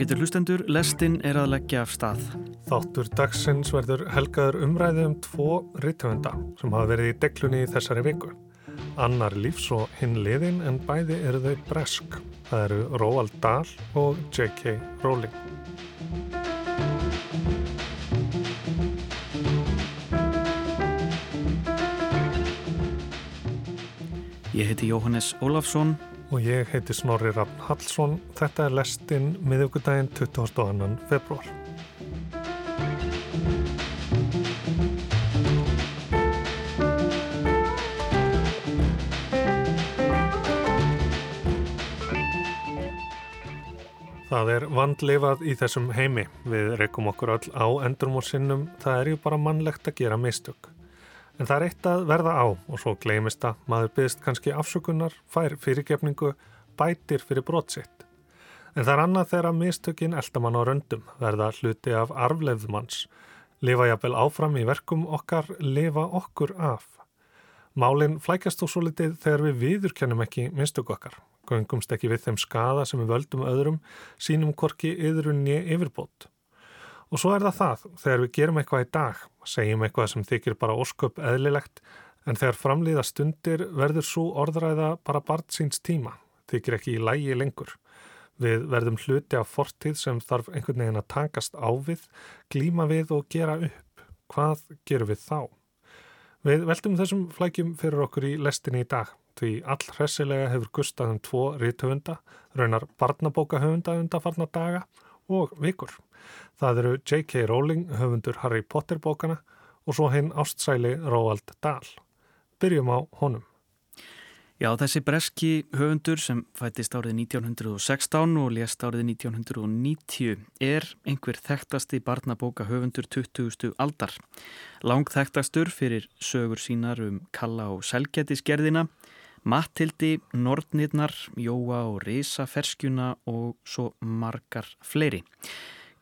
Ágættur hlustendur, lestin er að leggja af stað. Þáttur dagsins verður helgaður umræði um tvo rittöfunda sem hafa verið í deglunni í þessari viku. Annar lífs og hinn liðin en bæði eru þau bresk. Það eru Róald Dahl og J.K. Rowling. Ég heiti Jóhannes Ólafsson og ég heiti Snorri Raffn Hallsson. Þetta er lestinn miðugudaginn 22. februar. Það er vandleifað í þessum heimi. Við rekum okkur öll á endurum og sinnum. Það er ju bara mannlegt að gera mistök. En það er eitt að verða á og svo gleimist að maður byggst kannski afsökunar, fær fyrirgefningu, bætir fyrir brotsitt. En það er annað þegar að mistökin eldamann á röndum verða hluti af arfleifðmanns, lifa jafnvel áfram í verkum okkar, lifa okkur af. Málinn flækast þó svo litið þegar við viðurkennum ekki mistök okkar, göngumst ekki við þeim skada sem við völdum öðrum, sínum korki yðrunni yfirbót. Og svo er það það, þegar við gerum eitthvað í dag, segjum eitthvað sem þykir bara ósköp eðlilegt, en þegar framlýða stundir verður svo orðræða bara bart síns tíma, þykir ekki í lægi lengur. Við verðum hluti af fortíð sem þarf einhvern veginn að takast á við, glíma við og gera upp. Hvað gerum við þá? Við veldum þessum flækjum fyrir okkur í lestinni í dag, því all hressilega hefur gustað um tvo ríthöfunda, raunar barnabókahöfunda undarfarna daga og vikur. Það eru J.K. Rowling, höfundur Harry Potter bókana og svo hinn ástsæli Róald Dahl. Byrjum á honum. Já, þessi breski höfundur sem fættist árið 1916 og lést árið 1990 er einhver þekktasti barnabóka höfundur 20. aldar. Lang þekktastur fyrir sögur sínar um Kalla og Selgætisgerðina, Mattildi, Nordnirnar, Jóa og Risaferskjuna og svo margar fleiri.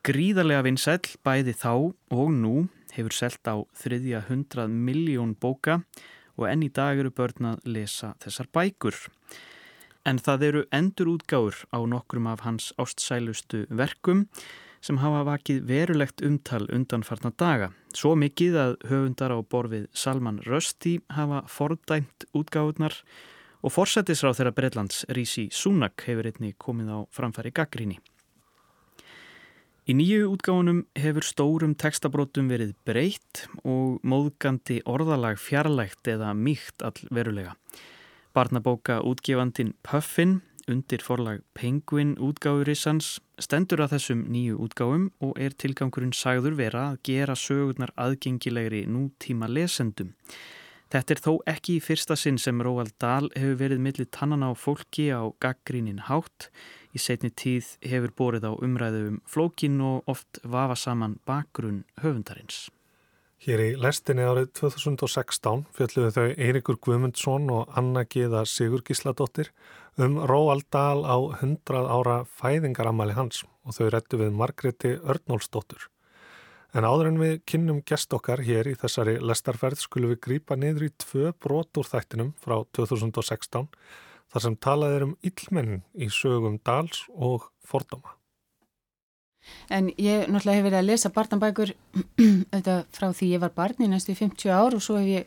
Gríðarlega vinsæl bæði þá og nú hefur selt á þriðja hundrað miljón bóka og enn í dag eru börn að lesa þessar bækur. En það eru endur útgáður á nokkrum af hans ástsælustu verkum sem hafa vakið verulegt umtal undanfarnar daga. Svo mikið að höfundar á borfið Salman Rusty hafa fordæmt útgáðunar og forsættisráð þeirra Breitlands Rísi Súnak hefur einni komið á framfæri gaggríni. Í nýju útgáðunum hefur stórum textabrótum verið breytt og móðgandi orðalag fjarlægt eða mýkt all verulega. Barnabóka útgefandin Puffin undir forlag Penguin útgáðurissans stendur að þessum nýju útgáðum og er tilgangurinn sagður vera að gera sögurnar aðgengilegri nútíma lesendum. Þetta er þó ekki í fyrsta sinn sem Róald Dahl hefur verið millir tannan á fólki á gaggrínin hátt í setni tíð hefur borið á umræðu um flókin og oft vafa saman bakgrunn höfundarins. Hér í lestinni árið 2016 fjalluðu þau Eirikur Guðmundsson og Anna Gíða Sigur Gísladóttir um Róald Dahl á 100 ára fæðingaramæli hans og þau rettu við Margreti Örnólsdóttur. En áður en við kynnum gest okkar hér í þessari lestarferð skulum við grýpa niður í tvö brot úr þættinum frá 2016 þar sem talað er um illmennin í sögum Dals og Fordóma. En ég náttúrulega hef verið að lesa barnabækur frá því ég var barn í næstu 50 ár og svo hef ég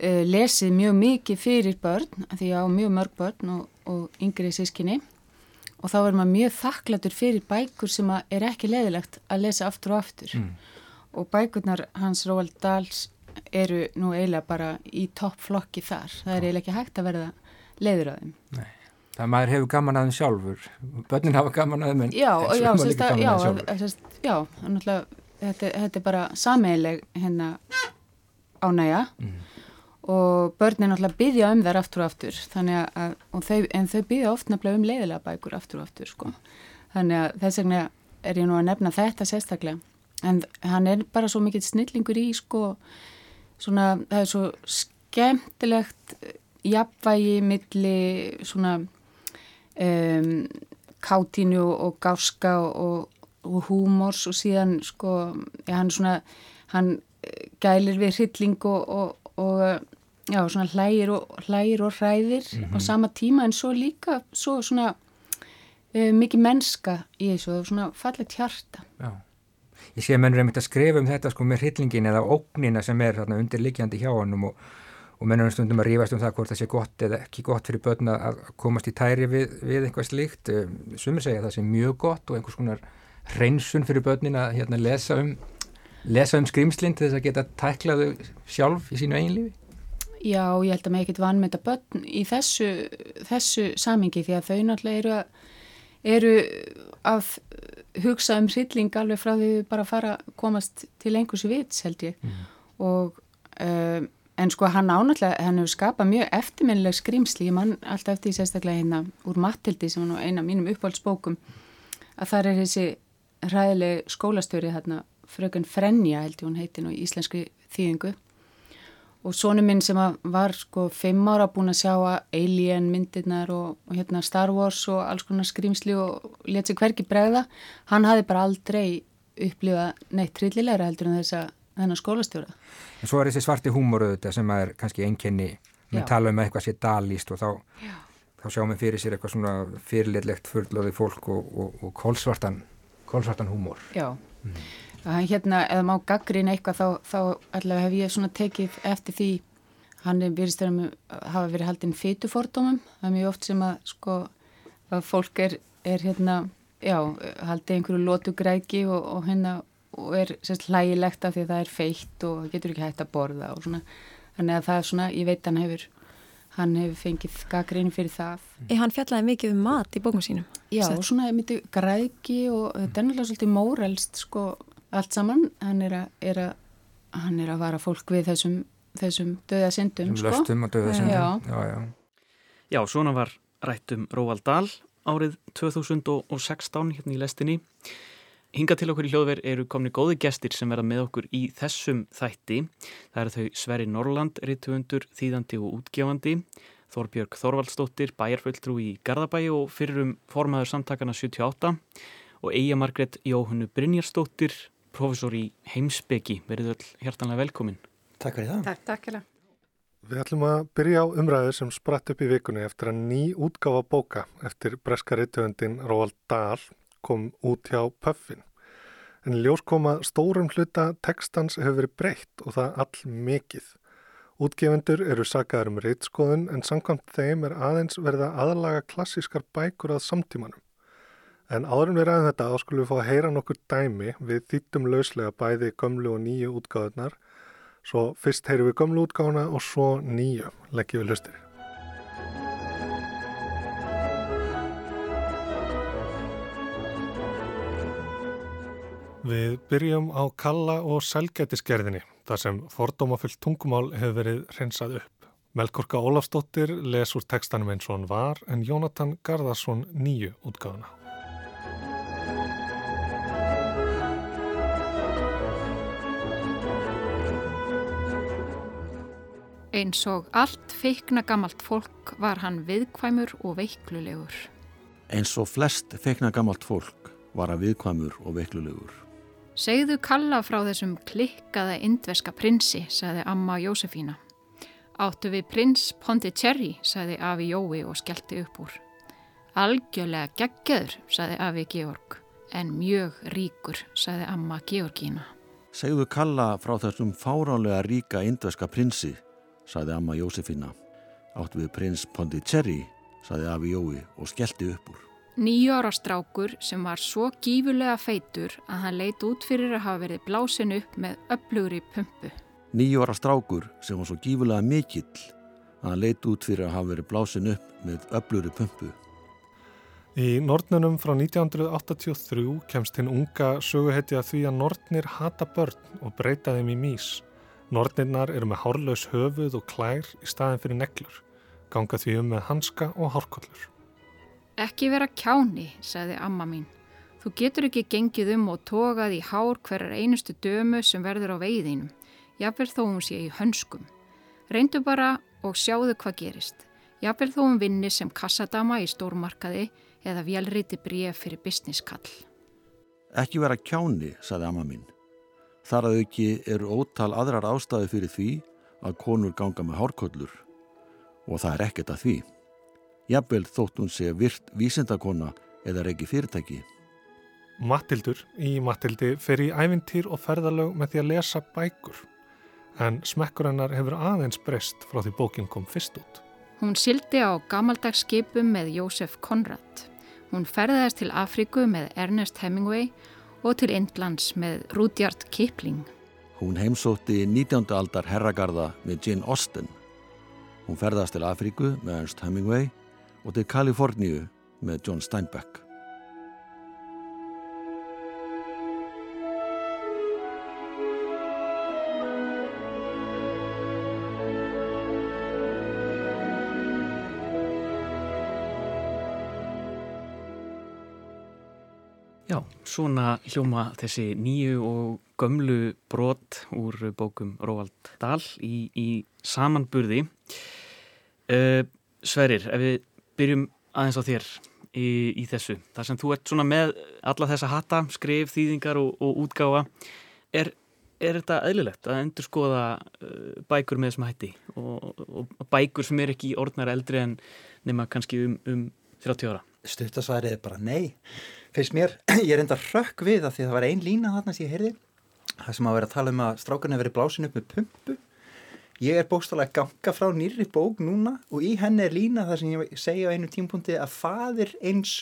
uh, lesið mjög mikið fyrir börn, því ég á mjög mörg börn og, og yngri sískinni og þá er maður mjög þakklatur fyrir bækur sem er ekki leðilegt að lesa aftur og aftur. Mm. og bækurnar hans Róald Dals eru nú eiginlega bara í toppflokki þar, það er eiginlega ekki hægt að verða leiður að þeim. Nei, það maður hefur gaman að þeim sjálfur, börnin hafa gaman að þeim en já, en já, sérst, að, já, að, sérst, já, náttúrulega þetta, þetta er bara sameileg hérna ánægja. Mm. Og börnin náttúrulega byggja um þær aftur og aftur. Að, þau, en þau byggja oft nefnilega um leiðilega bækur aftur og aftur sko, þannig að þess vegna er ég nú að nefna þetta sérstaklega. En hann er bara svo mikill snillingur í sko svona, það er svo skemmtilegt jafnvægi milli svona um, kátínu og gáska og, og húmors og síðan sko, ja, hann svona hann eh, gælir við hrylling og, og, og já, svona hlægir og hlægir og hræðir mm -hmm. á mhm. sama tíma en svo líka svo svona uh, mikið mennska í þessu og svona fallet hjarta. Já. Ég sé að mennur einmitt að skrifa um þetta sko með hryllingin eða ógnina sem er þarna undirliggjandi hjá hann og, og mennur stundum að rífast um það hvort það sé gott eða ekki gott fyrir börn að komast í tæri við, við eitthvað slíkt. Um, sumir segja að það sé mjög gott og einhvers konar hreinsun fyrir börnin að hérna, lesa um, lesa um skrimslinn til þess að geta tæklaðu sjálf í sínu eigin lífi. Já, ég held að maður ekkert vanmeta börn í þessu, þessu samingi því að þau náttúrulega eru, eru að hugsa um hrylling alveg frá því bara að fara að komast til einhversu vits held ég. Mm. og um, en sko hann ánáttúrulega, hann hefur skapað mjög eftirminnileg skrimsli, ég mann alltaf eftir því sérstaklega hérna úr Mattildi sem var eina af mínum uppáhaldsbókum að það er þessi ræðileg skólastöri hérna fröken Frenja held ég hún heiti nú í íslensku þýðingu og sónu minn sem var sko fimm ára búin að sjá að Alien myndirnar og, og hérna Star Wars og alls konar skrýmsli og let sér hverki bregða hann hafi bara aldrei upplifað neitt trillilegra heldur en þess að þennan skólastjóra. En svo er þessi svarti húmóruð þetta sem er kannski einkenni. Við tala um eitthvað sér dalíst og þá, þá sjáum við fyrir sér eitthvað svona fyrirleitlegt fullöði fólk og, og, og kólsvartan, kólsvartan húmór. Já, mm hérna, eða má gaggrín eitthvað þá, þá allavega hef ég svona tekið eftir því. Hann er virðist að hafa verið haldinn fytufordómum það er mjög oft sem að sko að fólk er, er hérna já, haldið einhverju lótugræki og, og hérna og er sérst hlægilegt af því að það er feitt og getur ekki hægt að borða og svona. Þannig að það er svona, ég veit hann hefur hann hefur fengið gaggrín fyrir það. Ég hann fjallaði mikið um mat í bókum sínum. Já, Sett. svona myndi græki og þetta er náttúrulega svolítið mórelst sko allt saman, hann er að, er að, hann er að vara fólk við þessum, þessum döða syndum. Sko. Döða. Já. Já, já. já, svona var rættum Róald Dahl árið 2016 hérna í lestinni. Hinga til okkur í hljóðverð eru komni góði gestir sem verða með okkur í þessum þætti. Það eru þau Sverri Norrland, rittuundur, þýðandi og útgjáandi, Þorbjörg Þorvaldstóttir, bæjarföldrú í Garðabæi og fyrirum formaður samtakana 78 og Eija Margret Jóhannu Brynjarstóttir, profesor í heimsbyggi. Verið öll hjertanlega velkomin. Takk fyrir það. Takk, takk fyrir það. Við ætlum að byrja á umræðu sem spratt upp í vikunni eftir að ný útgáfa bóka eftir breska rittöfundin Róald Dahl kom út hjá Puffin. En ljós koma stórum hluta tekstans hefur verið breytt og það all mikið. Útgefundur eru sagaður um rittskoðun en samkvæmt þeim er aðeins verða aðalaga klassískar bækur að samtímanum. En áðurum við ræðum þetta þá skulum við fá að heyra nokkur dæmi við þýttum lauslega bæði gömlu og nýju útgáðunar. Svo fyrst heyrum við gömlu útgáðuna og svo nýju leggjum við hlustir. Við byrjum á kalla og selgætisgerðinni þar sem fordómafyllt tungumál hefur verið hreinsað upp. Melkorka Ólafsdóttir les úr tekstanum eins og hann var en Jónatan Garðarsson nýju útgáðuna. Eins og allt feikna gammalt fólk var hann viðkvæmur og veiklulegur. Eins og flest feikna gammalt fólk var hann viðkvæmur og veiklulegur. Segðu kalla frá þessum klikkaða indveska prinsi, sagði amma Jósefína. Áttu við prins Pondicherry, sagði Afi Jói og skellti upp úr. Algjörlega geggjör, sagði Afi Georg, en mjög ríkur, sagði amma Georgína. Segðu kalla frá þessum fárálega ríka indveska prinsi, saði amma Jósefina. Áttu við prins Pondicherry, saði Afi Jói og skellti upp úr. Nýju ára strákur sem var svo gífurlega feitur að hann leit út fyrir að hafa verið blásin upp með öflugri pumpu. Nýju ára strákur sem var svo gífurlega mikill að hann leit út fyrir að hafa verið blásin upp með öflugri pumpu. Í Nordnunum frá 1983 kemst hinn unga söguhetja því að Nordnir hata börn og breyta þeim í mís. Nornirnar eru með hárlaus höfuð og klær í staðin fyrir neglur, ganga því um með hanska og hárkollur. Ekki vera kjáni, sagði amma mín. Þú getur ekki gengið um og tókað í hár hverjar einustu dömu sem verður á veiðinum, jáfnverð þó hún sé í hönskum. Reyndu bara og sjáðu hvað gerist. Jáfnverð þó hún vinni sem kassadama í stórmarkaði eða velriti bref fyrir businesskall. Ekki vera kjáni, sagði amma mín. Þar að auki eru ótal aðrar ástæði fyrir því að konur ganga með hárkollur og það er ekkert að því. Jafnvel þótt hún sé virt vísindakona eða reyki fyrirtæki. Mattildur í Mattildi fer í ævintýr og ferðalög með því að lesa bækur en smekkur hennar hefur aðeins breyst frá því bókin kom fyrst út. Hún sildi á gamaldagsskipum með Jósef Konrad. Hún ferðaðist til Afríku með Ernest Hemingway og til Indlands með Rudyard Kipling. Hún heimsótti 19. aldar herragarða með Jane Austen. Hún ferðast til Afríku með Ernst Hemingway og til Kaliforníu með John Steinbeck. Svona hljóma þessi nýju og gömlu brot úr bókum Róald Dahl í, í samanburði. Uh, Sverir, ef við byrjum aðeins á þér í, í þessu, þar sem þú ert svona með alla þessa hata, skrif, þýðingar og, og útgáfa, er, er þetta eðlilegt að endur skoða uh, bækur með þessum hætti og, og, bækur sem er ekki orðnar eldri en nema kannski um, um 30 ára? Stuttasvarið er bara nei finnst mér, ég er enda rökk við að því að það var ein lína þarna sem ég heyrði. Það sem að vera að tala um að strákarni verið blásin upp með pumpu. Ég er bókstálega ganga frá nýri bók núna og í henni er lína það sem ég segja á einu tímpunkti að fadir eins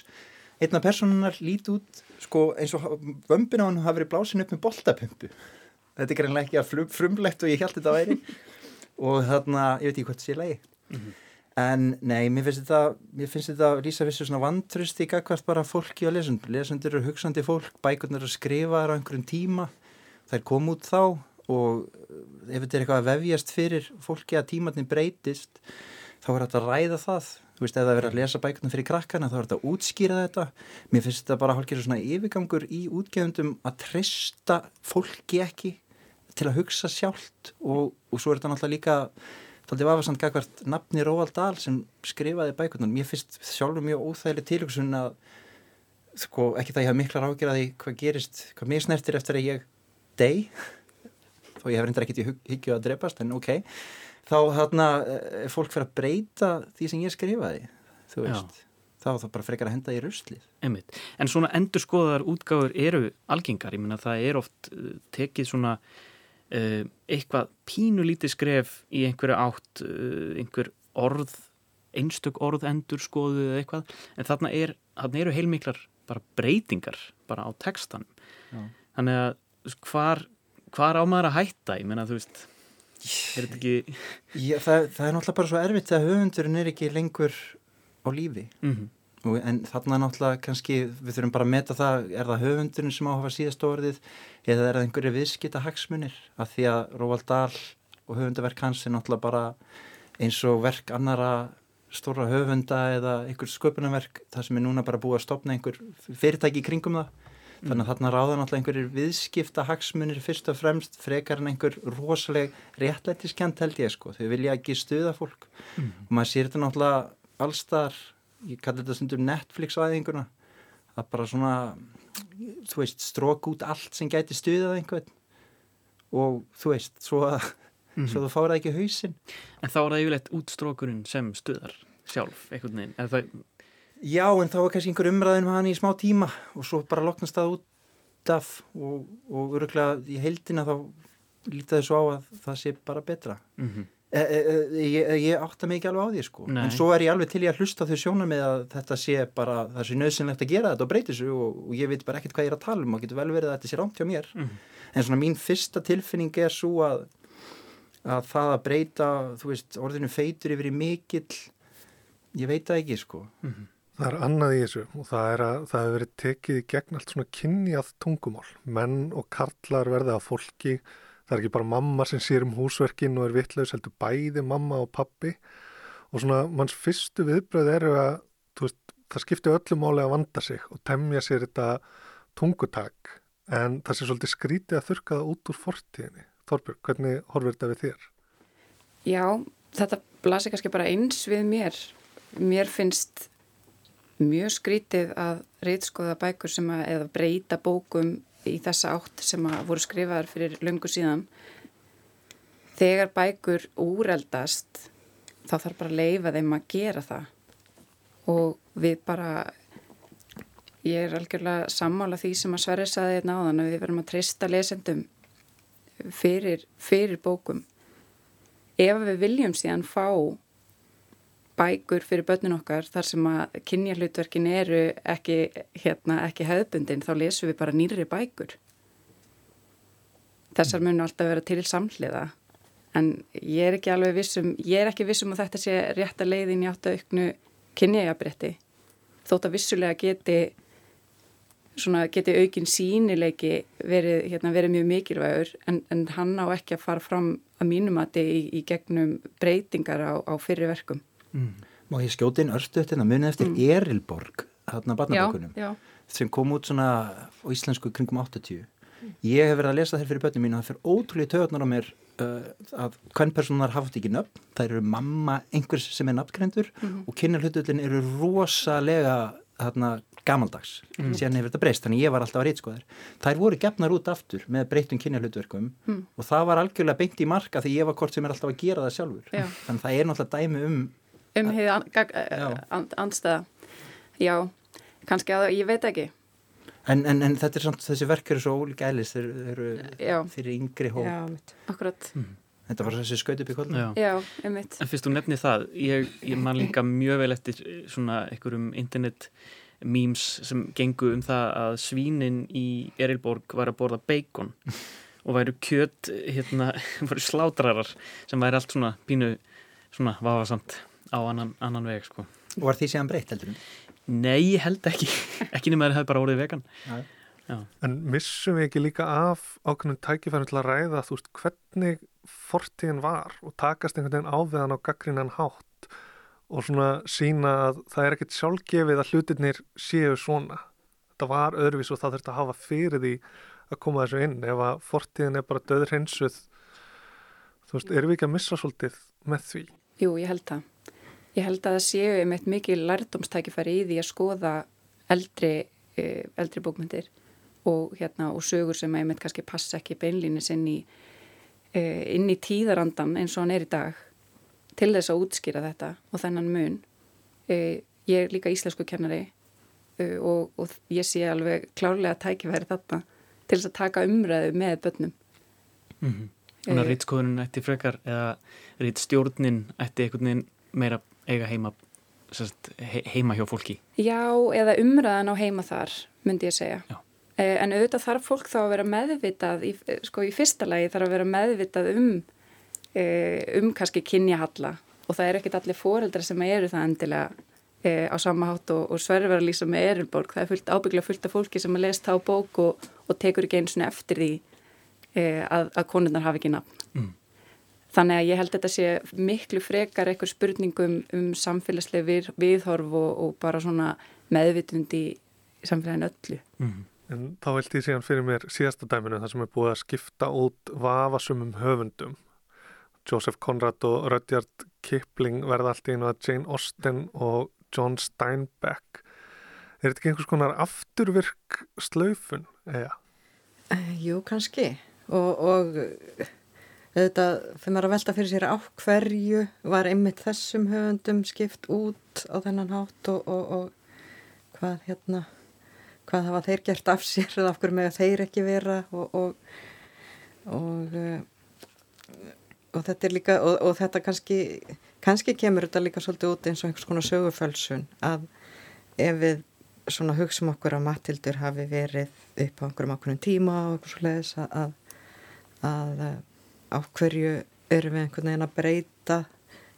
einna personunar lít út sko, eins og vömbin á hann hafa verið blásin upp með boltapumpu. Þetta er greinlega ekki að frumlegt og ég held þetta væri. Og þarna, ég veit ekki hvort það sé leiði mm -hmm. En nei, mér finnst þetta, mér finnst þetta lýsa vissu svona vantrust í gagvart bara fólki og lesund. Lesundur eru hugsandi fólk, bækurnar að skrifa þar á einhverjum tíma, þær kom út þá og ef þetta er eitthvað að vefjast fyrir fólki að tímatni breytist, þá er þetta að ræða það. Þú veist, ef það verður að lesa bækurnar fyrir krakkana, þá er þetta að útskýra þetta. Mér finnst þetta bara hálfgerður svona yfirgangur í útgefundum að treysta fólki ekki til að hugsa sjálft og, og svo er þetta náttúrulega líka Þáttið var samt gagvart nafni Róald Dahl sem skrifaði bækurnan. Mér finnst sjálfur mjög óþægileg tilugsun að sko, ekki það ég haf miklar ágjörði hvað gerist, hvað mér snertir eftir að ég dey þó ég hef reyndar ekkert í hyggju að drepast en ok, þá þarna er fólk fyrir að breyta því sem ég skrifaði þú veist, Já. þá þá bara frekar að henda í ruslið. Einmitt. En svona endur skoðar útgáður eru algengar, ég menna það er oft tekið svona eitthvað pínulítið skref í einhverju átt uh, einhver orð einstök orð endur skoðu eða eitthvað. En þarna, er, þarna eru heilmiklar bara breytingar bara á textanum. Já. þannig að hvar, hvar á maður að hætta? Ég menna þú veist er þetta ekki Já, það, það er náttúrulega bara svo erfitt að höfundurinn er ekki lengur á lífi. Mm -hmm en þarna náttúrulega kannski við þurfum bara að meta það er það höfundurinn sem áhafa síðast orðið eða er það einhverju viðskita hagsmunir að því að Róvald Dahl og höfundaverk hans er náttúrulega bara eins og verk annara stóra höfunda eða einhver sköpunarverk það sem er núna bara búið að stopna einhver fyrirtæki í kringum það mm. þannig að þarna ráða náttúrulega einhverjir viðskipta hagsmunir fyrst og fremst frekar en einhver rosaleg réttlætiskent held ég sko, þau vilja ekki stuða fólk mm. og maður sér þetta náttúrulega allstar ég kalli þetta stundur Netflix aðeinguna að bara svona þú veist, strók út allt sem gæti stuðað einhvern. Og þú veist, svo að mm -hmm. svo þú fáraði ekki hausin En þá er það yfirleitt útstrókurinn sem stuðar sjálf, einhvern veginn. Það... Já, en þá er kannski einhver umræðin með hann í smá tíma og svo bara loknast það út af og, og öruglega í heildina þá lítaði svo á að það sé bara betra. Mm -hmm. E, e, e, ég, ég átta mig ekki alveg á því sko Nei. en svo er ég alveg til ég að hlusta þau sjóna með að þetta sé bara, það sé nöðsynlegt að gera þetta og breyti þessu og, og ég veit bara ekkert hvað ég er að tala um og getur vel verið að þetta sé rámt hjá mér mm. en svona mín fyrsta tilfinning er svo að að það að breyta þú veist, orðinu feitur yfir í mikill ég veit það ekki sko mm. Það er annað í þessu og það er að það hefur verið tekið í gegn allt svona kynjað tungumál menn og karlar verða að fólki það er ekki bara mamma sem sér um húsverkin og er vittlaus, heldur bæði mamma og pappi og svona manns fyrstu viðbröð eru að veist, það skiptir öllum máli að vanda sig og temja sér þetta tungutak en það sé svolítið skrítið að þurka það út úr fortíðinni. Þorbjörg, hvernig horfur þetta við þér? Já, þetta blasir kannski bara eins við mér. Mér finnst mjög skrítið að reytskoða bækur sem að eða breyta bókum í þessa átt sem að voru skrifaðar fyrir löngu síðan. Þegar bækur úreldast þá þarf bara að leifa þeim að gera það. Og við bara ég er algjörlega sammála því sem að Sverri saði hérna áðan að við verðum að treysta lesendum fyrir, fyrir bókum. Ef við viljum síðan fá bækur fyrir börnun okkar þar sem að kynja hlutverkin eru ekki, hérna, ekki hefðbundin þá lesum við bara nýri bækur. Þessar munu alltaf vera til samhliða. En ég er ekki alveg vissum ég er ekki vissum að þetta sé rétt að leiðin í átt að auknu kynjajabrétti þótt að vissulega geti svona geti aukin sínileiki verið, hérna, verið mjög mikilvægur en, en hann á ekki að fara fram að mínumati í, í gegnum breytingar á, á fyrir verkum. Mm. Má ég skjóti inn örstu þetta munið eftir mm. Erilborg hérna barnabökunum sem kom út svona á íslensku kringum 80. Mm. Ég hef verið að lesa þér fyrir börnum mín og það fyrir ótrúlega töðunar á mér uh, að hvern personar haft ekki nöfn, það eru mamma einhvers sem er nafngrendur -hmm. og kynjarhlutullin eru rosalega þarna gamaldags mm. síðan hefur þetta breyst, þannig ég var alltaf að reytskoðar þær voru gefnar út aftur með breytum kynjahlutverkum mm. og það var algjörlega beint í marka því ég var kort sem er alltaf að gera það sjálfur já. þannig það er náttúrulega dæmi um um hefði and, andstæða. Já, kannski að ég veit ekki. En, en, en þetta er samt, þessi verk eru svo ólíka ælis þeir eru fyrir yngri hóp. Já, akkurat. Mm. Þetta var þessi skaut upp í kollinu? Já, já einmitt. En fyrst þú nefnir það, ég, ég man líka mjög vel eftir svona einhverjum internet memes sem gengu um það að svínin í Erilborg var að borða bacon og væru kjött hérna, væru slátrarar sem væri allt svona pínu svona vafasamt á annan, annan veg sko. Og var því séðan breytt heldur? Nei, ég held ekki ekki nema að það hefði bara orðið vegan Já. Já. En missum við ekki líka af ákveðin tækifærum til að ræða þú veist hvernig fortíðin var og takast einhvern veginn á við hann á gaggrínan hátt og svona sína að það er ekkert sjálfgefið að hlutirnir séu svona. Þetta var öðruvís og það þurft að hafa fyrir því að koma þessu inn. Ef að fortíðin er bara döður hinsuð, þú veist, erum við ekki að missa svolítið með því? Jú, ég held það. Ég held að það séu einmitt mikið lærdomstækifæri í því að skoða eldri, eh, eldri bókmyndir og, hérna, og sögur sem einmitt kannski passa ekki beinlínis inn í, eh, inn í tíðarandan eins og hann er í dag til þess að útskýra þetta og þennan mun. E, ég er líka íslensku kennari e, og, og ég sé alveg klárlega tækifæri þarna til þess að taka umræðu með börnum. Mm -hmm. Þannig að rýtskoðunin ætti frekar eða rýtstjórnin ætti einhvern veginn meira eiga heima, heima hjá fólki? Já, eða umræðan á heima þar, myndi ég segja. Já. E, en auðvitað þarf fólk þá að vera meðvitað, í, sko í fyrsta lagi þarf að vera meðvitað um Eh, um kannski kynjahalla og það er ekkit allir foreldra sem eru það endilega e, á sama hátt og, og sverður að lýsa með Erinborg það er fullt, ábygglega fullt af fólki sem að lesa þá bók og, og tekur ekki eins og eftir því e, að, að konurnar hafi ekki nafn. Þannig að ég held að þetta sé miklu frekar eitthvað spurningum um samfélagslega við, viðhorf og, og bara svona meðvitund í samfélaginu öllu mm. En þá held ég síðan fyrir mér síðasta dæminu þar sem er búið að skipta út vafasumum höfundum Joseph Conrad og Rudyard Kipling verða allt í einu að Jane Austen og John Steinbeck er þetta ekki einhvers konar afturvirk slaufun eða? Uh, jú, kannski og, og þetta fyrir maður að velta fyrir sér á hverju var einmitt þessum höfundum skipt út á þennan hátt og, og, og hvað hérna hvað hafa þeir gert af sér eða af hverju með þeir ekki vera og og uh, og þetta er líka, og, og þetta kannski kannski kemur þetta líka svolítið út eins og einhvers konar sögufölsun að ef við svona hugsaum okkur að Matildur hafi verið upp á einhverjum okkurum tíma og eitthvað svo leiðis að, að, að á hverju eru við einhvern veginn að breyta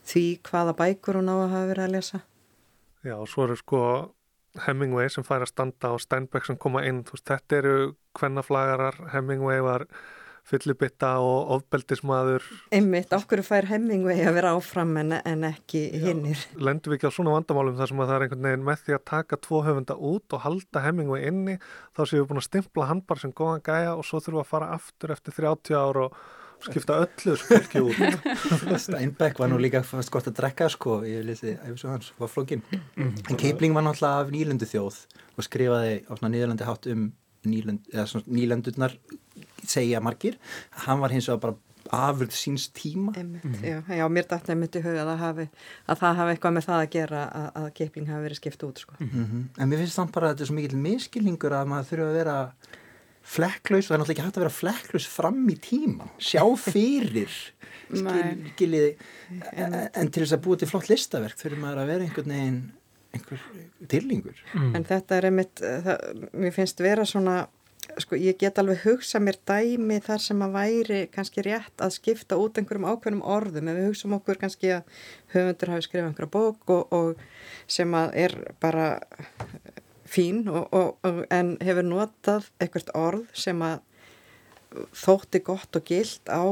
því hvaða bækur hún á að hafa verið að lesa? Já, svo eru sko Hemingway sem fær að standa og Steinbeck sem koma inn, þú veist, þetta eru hvernaflagarar, Hemingway var fyllibitta og ofbeldismadur einmitt, okkur fær Hemingway að vera áfram en, en ekki hinnir Lendur við ekki á svona vandamálum þar sem að það er einhvern veginn með því að taka tvo höfunda út og halda Hemingway inni þá séum við búin að stimpla hann bara sem góðan gæja og svo þurfum við að fara aftur eftir 30 ár og skipta öllu spilki út Steinbeck var nú líka fast gott að drekka sko, ég lesi æfisum hans, var flókin mm. en Keipling var náttúrulega af nýlöndu þjóð og skrifaði á svona nýðalandi hátt um nýlönd, nýlöndurnar segja margir hann var hins vegar bara afurð síns tíma einmitt, mm. já, já, mér dætti einmitt í huga að það hafi, að það hafi eitthvað með það að gera að, að Kipling hafi verið skipt út sko. mm -hmm. En mér finnst það bara að þetta er svo mikil miskilningur að maður þurfa að vera flekklaus og það er náttúrulega ekki hægt að vera flekklaus fram í tíma, sjá fyrir skiljiði en, en til þess að búa til flott listaverk þurfum maður að vera einhvern veginn einhver tilningur. Mm. En þetta er einmitt, það, mér finnst vera svona sko ég get alveg hugsa mér dæmi þar sem að væri kannski rétt að skipta út einhverjum ákveðnum orðum. Ef við hugsaum okkur kannski að höfundur hafi skrifað einhverja bók og, og sem að er bara fín og, og, en hefur notað einhvert orð sem að þótti gott og gilt á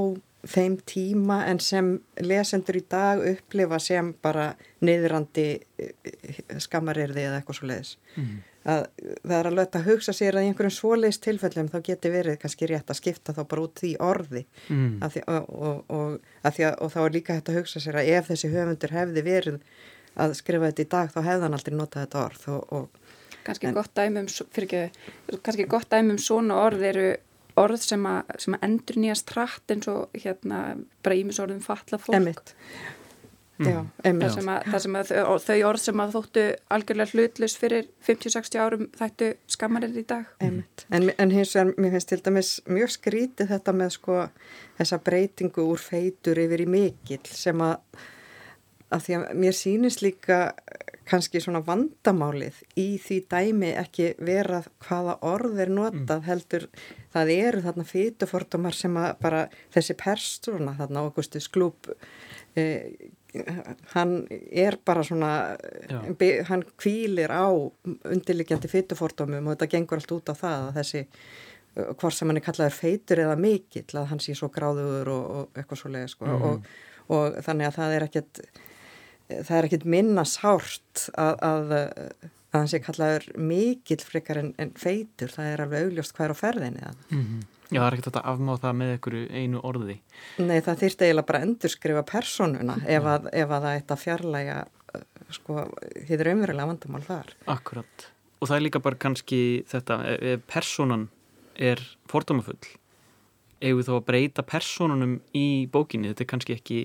þeim tíma en sem lesendur í dag upplifa sem bara niðrandi eh, skammarirði eða eitthvað svo leiðis mm að það er alveg að hugsa sér að í einhverjum svoleiðs tilfellum þá geti verið kannski rétt að skipta þá bara út því orði. Mm. því, og, og, og, að, og þá er líka hægt að hugsa sér að ef þessi höfundur hefði verið að skrifa þetta í dag þá hefði hann aldrei notað þetta orð Kannski en, gott dæmum kannski gott dæmum svona orð eru orð sem að, sem að endur nýjast hratt eins og hérna bara ímisorðum falla fólk Emitt Já, mm. það sem, að, það sem að þau orð sem að þóttu algjörlega hlutlus fyrir 50-60 árum þættu skammarinn í dag mm. en, en hins vegar, mér finnst til dæmis mjög skrítið þetta með sko þessa breytingu úr feitur yfir í mikill sem að að því að mér sýnist líka kannski svona vandamálið í því dæmi ekki vera hvaða orð er notað mm. heldur það eru þarna feitufordumar sem að bara þessi persóna þarna águstu sklúp eh, hann er bara svona be, hann kvílir á undirlikjandi fytufordómum og þetta gengur allt út á það að þessi hvort sem hann er kallaður feitur eða mikill að hann sé svo gráður og, og eitthvað svo leiði sko. mm. og, og þannig að það er ekkert það er ekkert minna sárt að, að, að hann sé kallaður mikill frekar en, en feitur það er alveg augljóst hver á ferðinni mm -hmm. Já, það er ekkert að afmáða það með einhverju einu orði. Nei, það þýrst eiginlega bara endurskrifa personuna ef að, ef að það eitt að fjarlæga uh, sko, hýður umverulega vandamál þar. Akkurat. Og það er líka bara kannski þetta, ef personan er fordómafull, ef við þá að breyta personunum í bókinni, þetta er kannski ekki,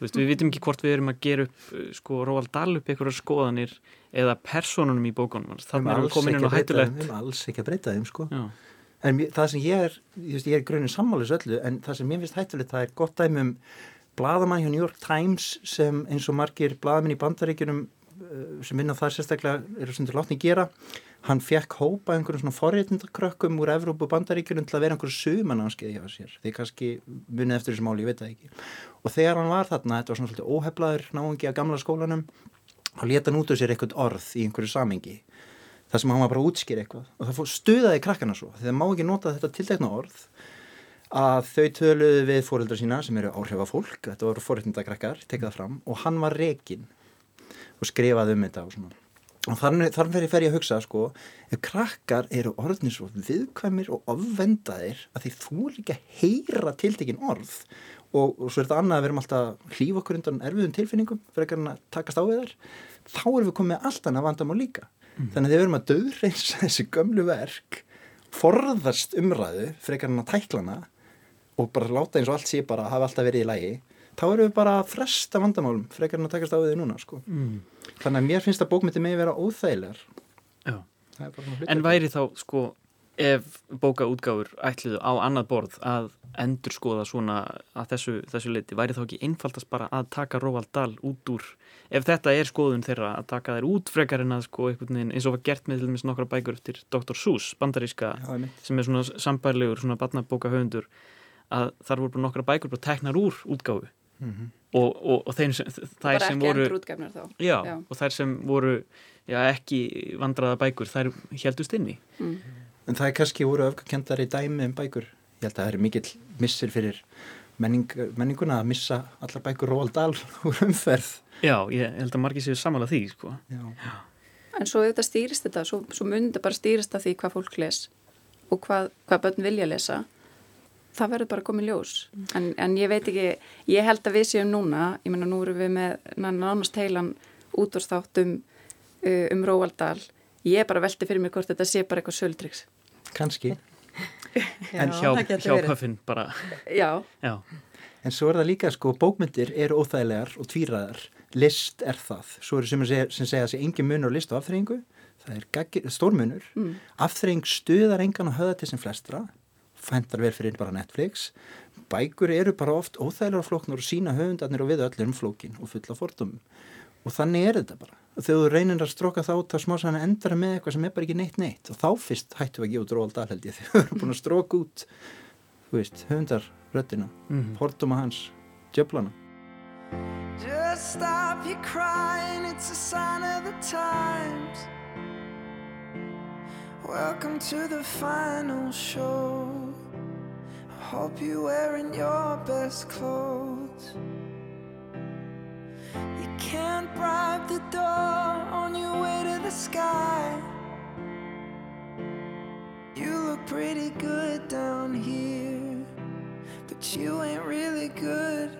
veist, við vitum ekki hvort við erum að gera upp, uh, sko, Róald Dahl upp einhverja skoðanir eða personunum í bókunum. Þannig að við komin inn á hættulegt. Við erum alls ekki að breyta þeim, sko. Já en það sem ég er, ég, ég er grunni sammális öllu, en það sem mér finnst hættulegt það er gott dæmi um bladamann hjá New York Times sem eins og margir bladamenn í bandaríkjunum sem vinna það sérstaklega eru sem til látni gera. Hann fekk hópa einhverjum svona forréttindakrökkum úr Evrópu bandaríkjunum til að vera einhverju sumananskið hjá sér. Því kannski munið eftir þessu máli, ég veit það ekki. Og þegar hann var þarna, þetta var svona svolítið óheflaður náðungi að gamla skólanum og leta hann út af sér eitthvað orð í einhverju samengi þar sem hann var bara að útskýra eitthvað. Og það stuðaði krakkana svo. Þegar má ekki nota þetta tiltekna orð að þau töluði við fóreldra sína sem eru áhrifafólk, þetta voru fóreldindakrakkar tekið það fram. Og hann var rekin og skrifaði um þetta og svona og þannig fer ég að hugsa sko, ef krakkar eru orðnir svo viðkvæmir og ofvendaðir að því þú ekki að heyra tiltekin orð og, og svo er þetta annað að við erum alltaf hlýf okkur undan erfiðum tilfinningum fyrir að takast á við þar þá erum við komið allt annað vandamál líka mm. þannig að við verum að döðreins þessi gömlu verk forðast umræðu frekar hann að tæklana og bara láta eins og allt sé bara að hafa alltaf verið í lægi þá erum við bara að fresta vandamálum frekar hann að takast á þið núna sko. mm. þannig að mér finnst að bókmyndi með vera óþægilegar En væri þá sko ef bókaútgáfur ætliðu á annað borð að endur skoða svona að þessu, þessu leiti, væri þá ekki einfaldast bara að taka Róvald Dahl út úr ef þetta er skoðun þeirra að taka þær út frekar en að sko eins og var gert með til dæmis nokkra bækur eftir Dr. Seuss, bandaríska Já, sem er svona sambærlegur, svona barnabóka höfundur að þar voru bara nokkra bækur bara teknar úr útgáfu mm -hmm. og, og, og þeir sem, þær sem voru já, já. og þær sem voru já, ekki vandraða bækur þær heldust inni mm. En það er kannski voru öfgakendari dæmi um bækur ég held að það er mikill missir fyrir menning, menninguna að missa allar bækur Róald Dahl úr umferð Já, ég held að margir séu samanlega því sko. Já. Já. En svo auðvitað stýrist þetta svo, svo þetta bara stýrist af því hvað fólk les og hvað, hvað börn vilja lesa það verður bara komið ljós. Mm. en, en ég veit ekki, ég held að við séum núna, ég menna nú eru við með nánast heilan útvarsþáttum uh, um Róaldal. Ég er bara veltið fyrir mig hvort þetta sé bara eitthvað söldriks Kanski en hjá, hjá Puffin bara. Já. já. En svo er það líka sko bókmyndir eru óþægilegar og tvíraðar list er það, svo eru sem, sem segja að það sé engin munur á list og afþreyingu það er stórmunur mm. afþreying stuðar engan og höða til sem flestra fendar vel fyrir bara Netflix. Bækur eru bara oft óþægilegar flóknur og sína höfundarnir og við öllum flókin og fulla fordum og þannig er þetta bara. Og þegar þú reynir að stróka þá þá smá sann endara með eitthvað sem er bara ekki neitt neitt. Og þá fyrst hættu við að gefa út ról dal held ég þegar við erum búin að stróka út þú veist, höfundarröttina mm -hmm. forduma hans, djöflana. Just stop your crying It's a sign of the times Welcome to the final show. I hope you're wearing your best clothes. You can't bribe the door on your way to the sky. You look pretty good down here But you ain't really good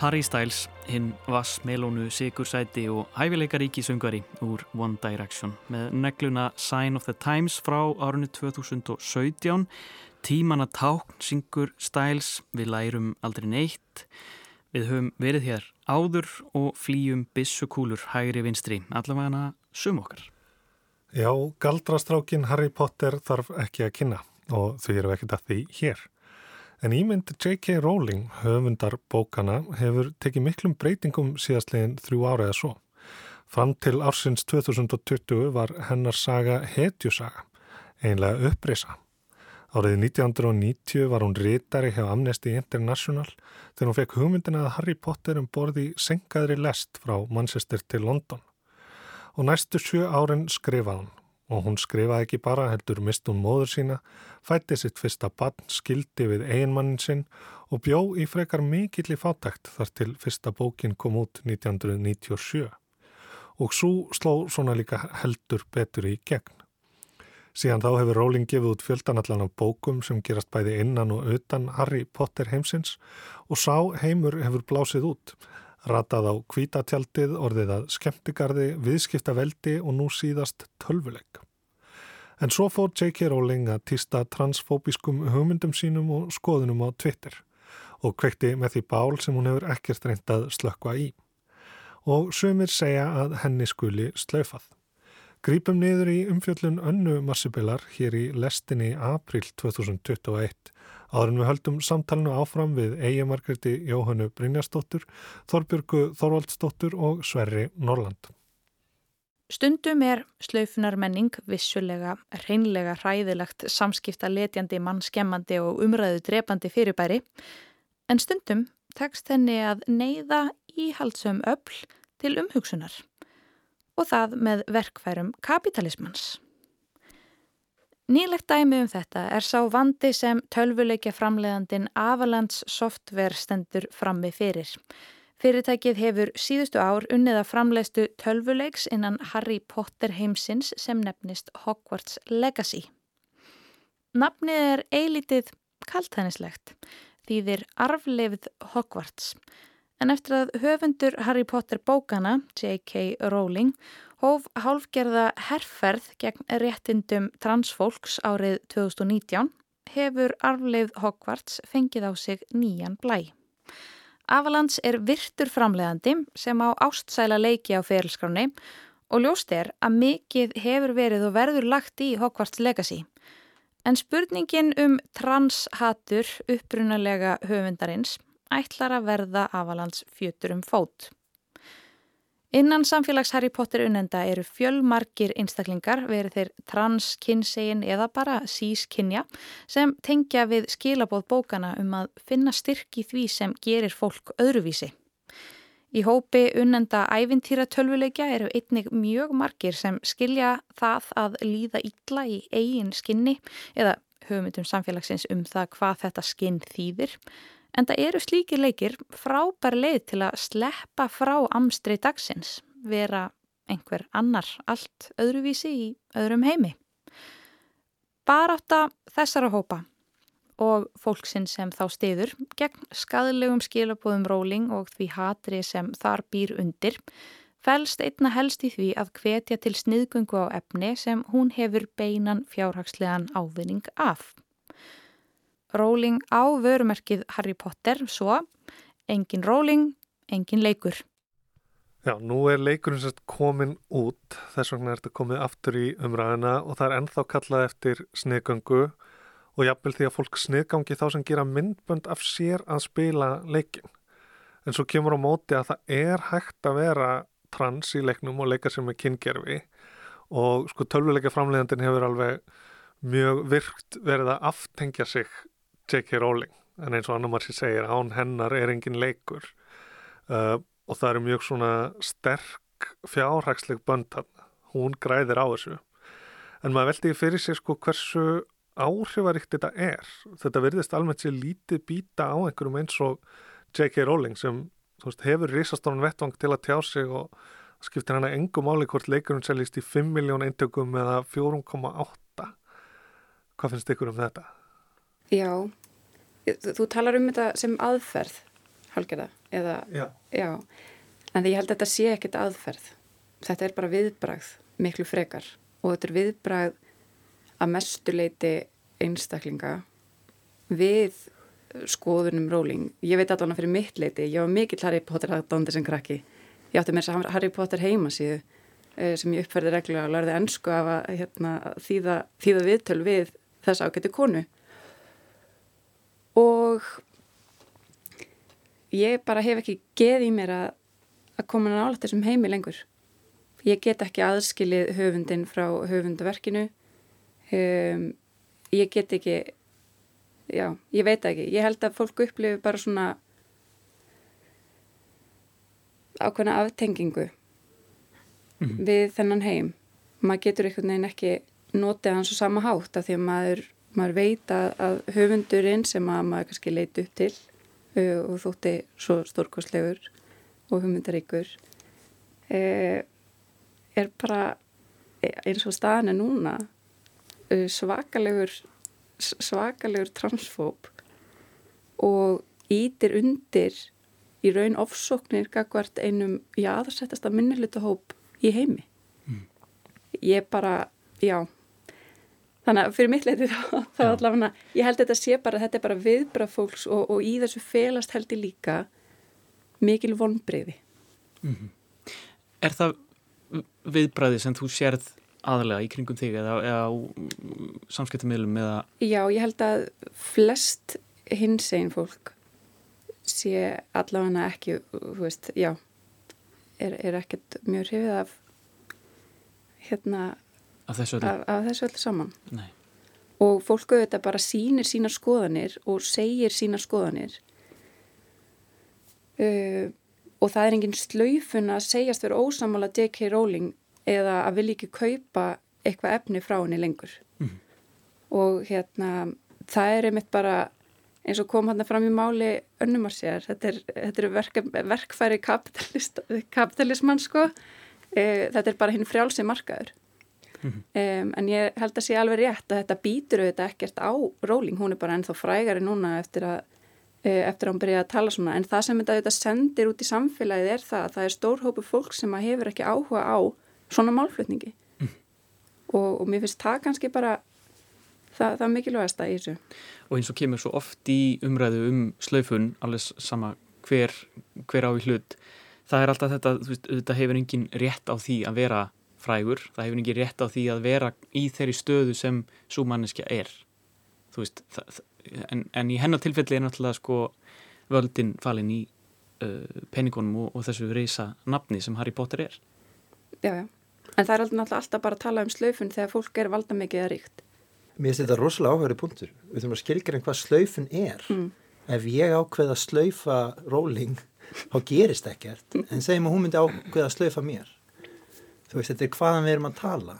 Harry Styles, hinn Vass Melónu Sigursæti og hæfileikaríki söngari úr One Direction. Með negluna Sign of the Times frá árunni 2017 tímanna tákn syngur Styles við lærum aldrei neitt. Við höfum verið hér áður og flýjum bissukúlur hægri vinstri allavega sum okkar. Já, galdrastrákin Harry Potter þarf ekki að kynna og þau eru ekkert að því hér. En ímynd J.K. Rowling, höfundar bókana, hefur tekið miklum breytingum síðastlegin þrjú ára eða svo. Fram til ársins 2020 var hennar saga hetjusaga, einlega upprisa. Árið 1990 var hún rítari hjá Amnesty International þegar hún fekk hugmyndina að Harry Potter um borði senkaðri lest frá Manchester til London. Og næstu sjö árin skrifaði hún og hún skrifaði ekki bara heldur mist hún móður sína, fætti sitt fyrsta barn, skildi við eiginmannin sinn og bjó í frekar mikill í fátækt þar til fyrsta bókin kom út 1997 og svo sló svona líka heldur betur í gegn. Síðan þá hefur Rowling gefið út fjöldanallan af bókum sem gerast bæði innan og utan Harry Potter heimsins og sá heimur hefur blásið út. Ratað á kvítatjaldið, orðið að skemmtigarði, viðskipta veldi og nú síðast tölvuleik. En svo fór J.K. Rowling að týsta transfóbiskum hugmyndum sínum og skoðunum á Twitter og kvekti með því bál sem hún hefur ekkert reyndað slökka í. Og sömur segja að henni skuli slöfað. Grípum niður í umfjöllun önnu marsibilar hér í lestinni april 2021. Áður en við höldum samtalenu áfram við Eigi Margretti Jóhannu Brynjastóttur, Þorbjörgu Þorvaldstóttur og Sverri Norland. Stundum er slaufunarmenning vissulega reynlega hræðilegt samskipta letjandi, mannskemmandi og umræðu drepandi fyrirbæri, en stundum tekst henni að neyða íhaldsum öll til umhugsunar og það með verkfærum kapitalismans. Nýlegt dæmi um þetta er sá vandi sem tölvuleikja framleiðandin Avalanche Software stendur frammi fyrir. Fyrirtækið hefur síðustu ár unnið að framleiðstu tölvuleiks innan Harry Potter heimsins sem nefnist Hogwarts Legacy. Nafnið er eilitið kaltænislegt, þýðir arflefð Hogwarts en eftir að höfundur Harry Potter bókana, J.K. Rowling, hóf hálfgerða herrferð gegn réttindum transfólks árið 2019, hefur arfleifð Hogwarts fengið á sig nýjan blæ. Avalands er virtur framleiðandi sem á ástsæla leiki á ferilskráni og ljóst er að mikið hefur verið og verður lagt í Hogwarts Legacy. En spurningin um transhatur upprunalega höfundarins ætlar að verða Avalands fjötur um fót. Innan samfélags Harry Potter unnenda eru fjölmarkir einstaklingar, verið þeir trans-kynsegin eða bara sís-kynja, sem tengja við skilabóð bókana um að finna styrki því sem gerir fólk öðruvísi. Í hópi unnenda ævintýra tölvuleikja eru einnig mjög margir sem skilja það að líða illa í eigin skinni eða höfumundum samfélagsins um það hvað þetta skinn þýðir En það eru slíkir leikir frábær leið til að sleppa frá amstri dagsins, vera einhver annar allt öðruvísi í öðrum heimi. Baráta þessara hópa og fólksinn sem þá stiður gegn skadlegum skilabóðum róling og því hatri sem þar býr undir fælst einna helst í því að hvetja til sniðgöngu á efni sem hún hefur beinan fjárhagslegan ávinning af. Rowling á vörumerkið Harry Potter svo engin Rowling, engin leikur. Já, nú er leikurinn sérst komin út, þess vegna er þetta komið aftur í umræðina og það er ennþá kallað eftir sniðgöngu og jafnvel því að fólk sniðgangi þá sem gera myndbönd af sér að spila leikin. En svo kemur á móti að það er hægt að vera trans í leiknum og leika sem er kyngerfi og sko tölvuleika framleiðandin hefur alveg mjög virkt verið að aftengja sig J.K. Rowling en eins og annar margir segir án hennar er engin leikur uh, og það eru mjög svona sterk fjárhagsleg bönd hann hún græðir á þessu en maður veldi fyrir sig sko hversu áhrifaríkt þetta er þetta verðist almennt sér lítið býta á einhverjum eins og J.K. Rowling sem veist, hefur risastónan vettvang til að tjá sig og skiptir hana engum máli hvort leikurinn seljist í 5 miljón eintökum eða 4,8 hvað finnst ykkur um þetta? Já, þú talar um þetta sem aðferð, halgerða, eða, já. já, en ég held að þetta sé ekkert aðferð. Þetta er bara viðbragð, miklu frekar og þetta er viðbragð að mestuleiti einstaklinga við skoðunum róling. Ég veit allavega fyrir mitt leiti, ég var mikill Harry Potter aðdóndir sem krakki. Ég átti með þess að Harry Potter heimasíðu eh, sem ég uppferði reglulega og lærði ennsku af að hérna, þýða, þýða viðtöl við þess ágættu konu og ég bara hef ekki geð í mér að, að koma nála þessum heimi lengur. Ég get ekki aðskilið höfundin frá höfundaverkinu. Um, ég get ekki já, ég veit ekki. Ég held að fólk upplifi bara svona ákveðna aftengingu mm -hmm. við þennan heim. Maður getur einhvern veginn ekki notið hans á sama hátt af því að maður, maður veit að, að höfundurinn sem að maður kannski leiti upp til uh, og þótti svo stórkostlegur og höfundaríkur uh, er bara eins og staðan er núna uh, svakalegur svakalegur transfób og ítir undir í raun ofsóknir gagvart einum jáðarsettasta minnilutahóp í heimi mm. ég bara, já þannig að fyrir mitt leiti þá, þá allavega ég held þetta sé bara, þetta er bara viðbrað fólks og, og í þessu felast held ég líka mikil vonbreyði mm -hmm. Er það viðbræði sem þú sérð aðalega í kringum þig eða, eða á samskiptamilum eða? Já, ég held að flest hins einn fólk sé allavega ekki, þú veist, já er, er ekkert mjög hrifið af hérna af þessu öllu, af, af þessu öllu saman Nei. og fólku þetta bara sínir sína skoðanir og segir sína skoðanir uh, og það er engin slaufun að segjast vera ósamála J.K. Rowling eða að vilja ekki kaupa eitthvað efni frá henni lengur mm. og hérna það er einmitt bara eins og kom hann fram í máli önnumar sér, þetta er, þetta er verk, verkfæri kapitalismann sko, e, þetta er bara hinn frjálsi markaður mm -hmm. um, en ég held að sé alveg rétt að þetta býtur auðvitað ekkert á róling, hún er bara ennþá frægari núna eftir að e, eftir að hún byrja að tala svona, en það sem þetta auðvitað sendir út í samfélagið er það að það er stórhópu fólk sem hefur ekki áhuga á svona málflutningi mm. og, og mér finnst það kannski bara það, það mikilvægast að í þessu og eins og kemur svo oft í umræðu um slöfun, alveg sama hver, hver á í hlut það er alltaf þetta, þú veist, þetta hefur engin rétt á því að vera frægur það hefur engin rétt á því að vera í þeirri stöðu sem svo manneskja er veist það, en, en í hennar tilfelli er náttúrulega sko völdin falin í uh, peningunum og, og þessu reysa nafni sem Harry Potter er Já, já, en það er alltaf bara að tala um slöfun þegar fólk er valda mikið að ríkt Mér finnst þetta rosalega áhverju punktur. Við þurfum að skilgjara hvað slaufin er. Mm. Ef ég ákveð að slaufa róling, þá gerist ekkert. En segjum að hún myndi ákveð að slaufa mér. Þú veist, þetta er hvaðan við erum að tala.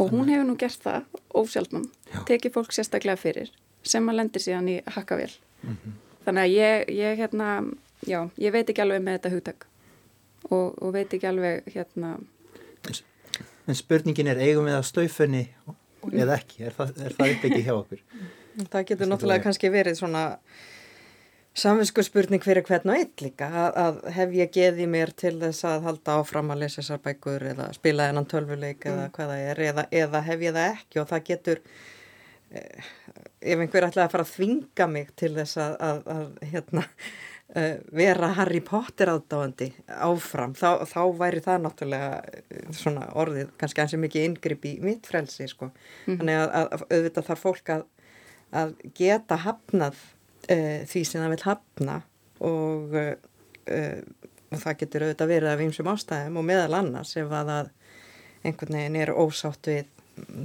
Og hún hefur nú gert það, ósjálfnum, tekið fólk sérstaklega fyrir, sem að lendir síðan í hakkavél. Mm -hmm. Þannig að ég, ég, hérna, já, ég veit ekki alveg með þetta hugtak. Og, og veit ekki alveg, hérna... En spurningin er, eigum við að slaufunni eða ekki, er það, er það ekki hjá okkur Það getur náttúrulega kannski verið svona samvinsku spurning fyrir hvern og einn líka að, að hef ég geði mér til þess að halda áfram að lesa þessar bækur eða spila einan tölvuleik mm. eða hvað það er eða, eða hef ég það ekki og það getur eh, ef einhver ætlaði að fara að þvinga mig til þess að, að, að hérna uh, vera Harry Potter ádáðandi áfram, þá, þá væri það náttúrulega eh, svona orðið kannski ansið mikið yngripp í mitt frelsi sko. mm þannig að, að auðvitað þarf fólk að, að geta hafnað uh, því sem það vil hafna og, uh, og það getur auðvitað verið af einsum ástæðum og meðal annars ef að, einhvern veginn er ósátt við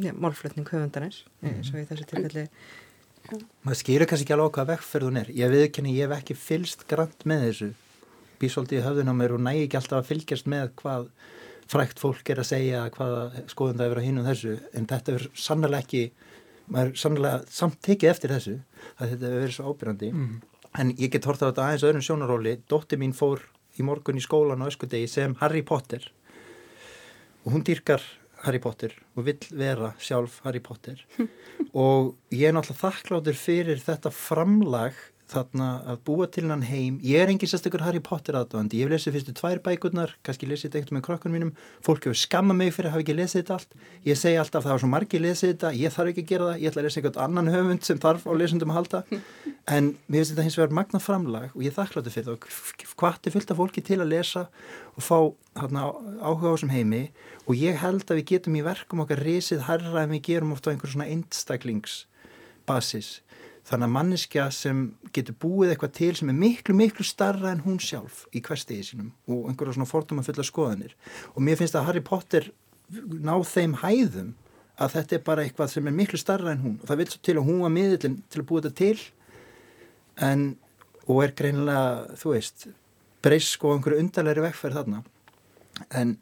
ja, málflutning höfundarins mm -hmm. og í þessu tilfelli. Maður skýrir kannski ekki alveg hvað vekkferðun er. Ég viðkenni, ég hef ekki fylst grann með þessu. Bísóldi í höfðun á mér og næ ekki alltaf að fylgjast með hvað frækt fólk er að segja hvaða skoðum það er að hínum þessu. En þetta er sannlega ekki maður sannlega samt tekið eftir þessu að þetta hefur verið svo ábyrgandi mm. en ég get hortað á þetta aðeins öðrum sjónaróli dótti mín fór í morgun í skólan á öskudegi sem Harry Potter. Og hún dýrkar Harry Potter og vill vera sjálf Harry Potter. Og ég er náttúrulega þakkláttur fyrir þetta framlag þarna að búa til hann heim. Ég er engin sérstaklega Harry Potter aðdóðandi ég hef lesið fyrstu tvær bækurnar, kannski lesið þetta eitthvað með krokkunum mínum, fólk hefur skammað mig fyrir að hafa ekki lesið þetta allt, ég segi alltaf það var svo margi lesið þetta, ég þarf ekki að gera það ég ætla að lesa einhvern annan höfund sem þarf á lesundum að halda, en mér finnst þetta hins vegar magna framlag og ég þakkláttur fyrir það. Hvað fullt af fólki til að lesa og fá hana, áhuga á þessum heimi. Og ég held að við getum í verkum okkar risið herra en við gerum ofta einhver svona einstaklingsbasis þannig að manneskja sem getur búið eitthvað til sem er miklu, miklu starra en hún sjálf í hverstegi sínum og einhverja svona forduma fulla skoðanir. Og mér finnst að Harry Potter ná þeim hæðum að þetta er bara eitthvað sem er miklu starra en hún. Og það vil svo til að hún var miðlinn til að búið þetta til. En og er greinilega, þú veist breysk og einhverju undarleiri vekkferð þarna. En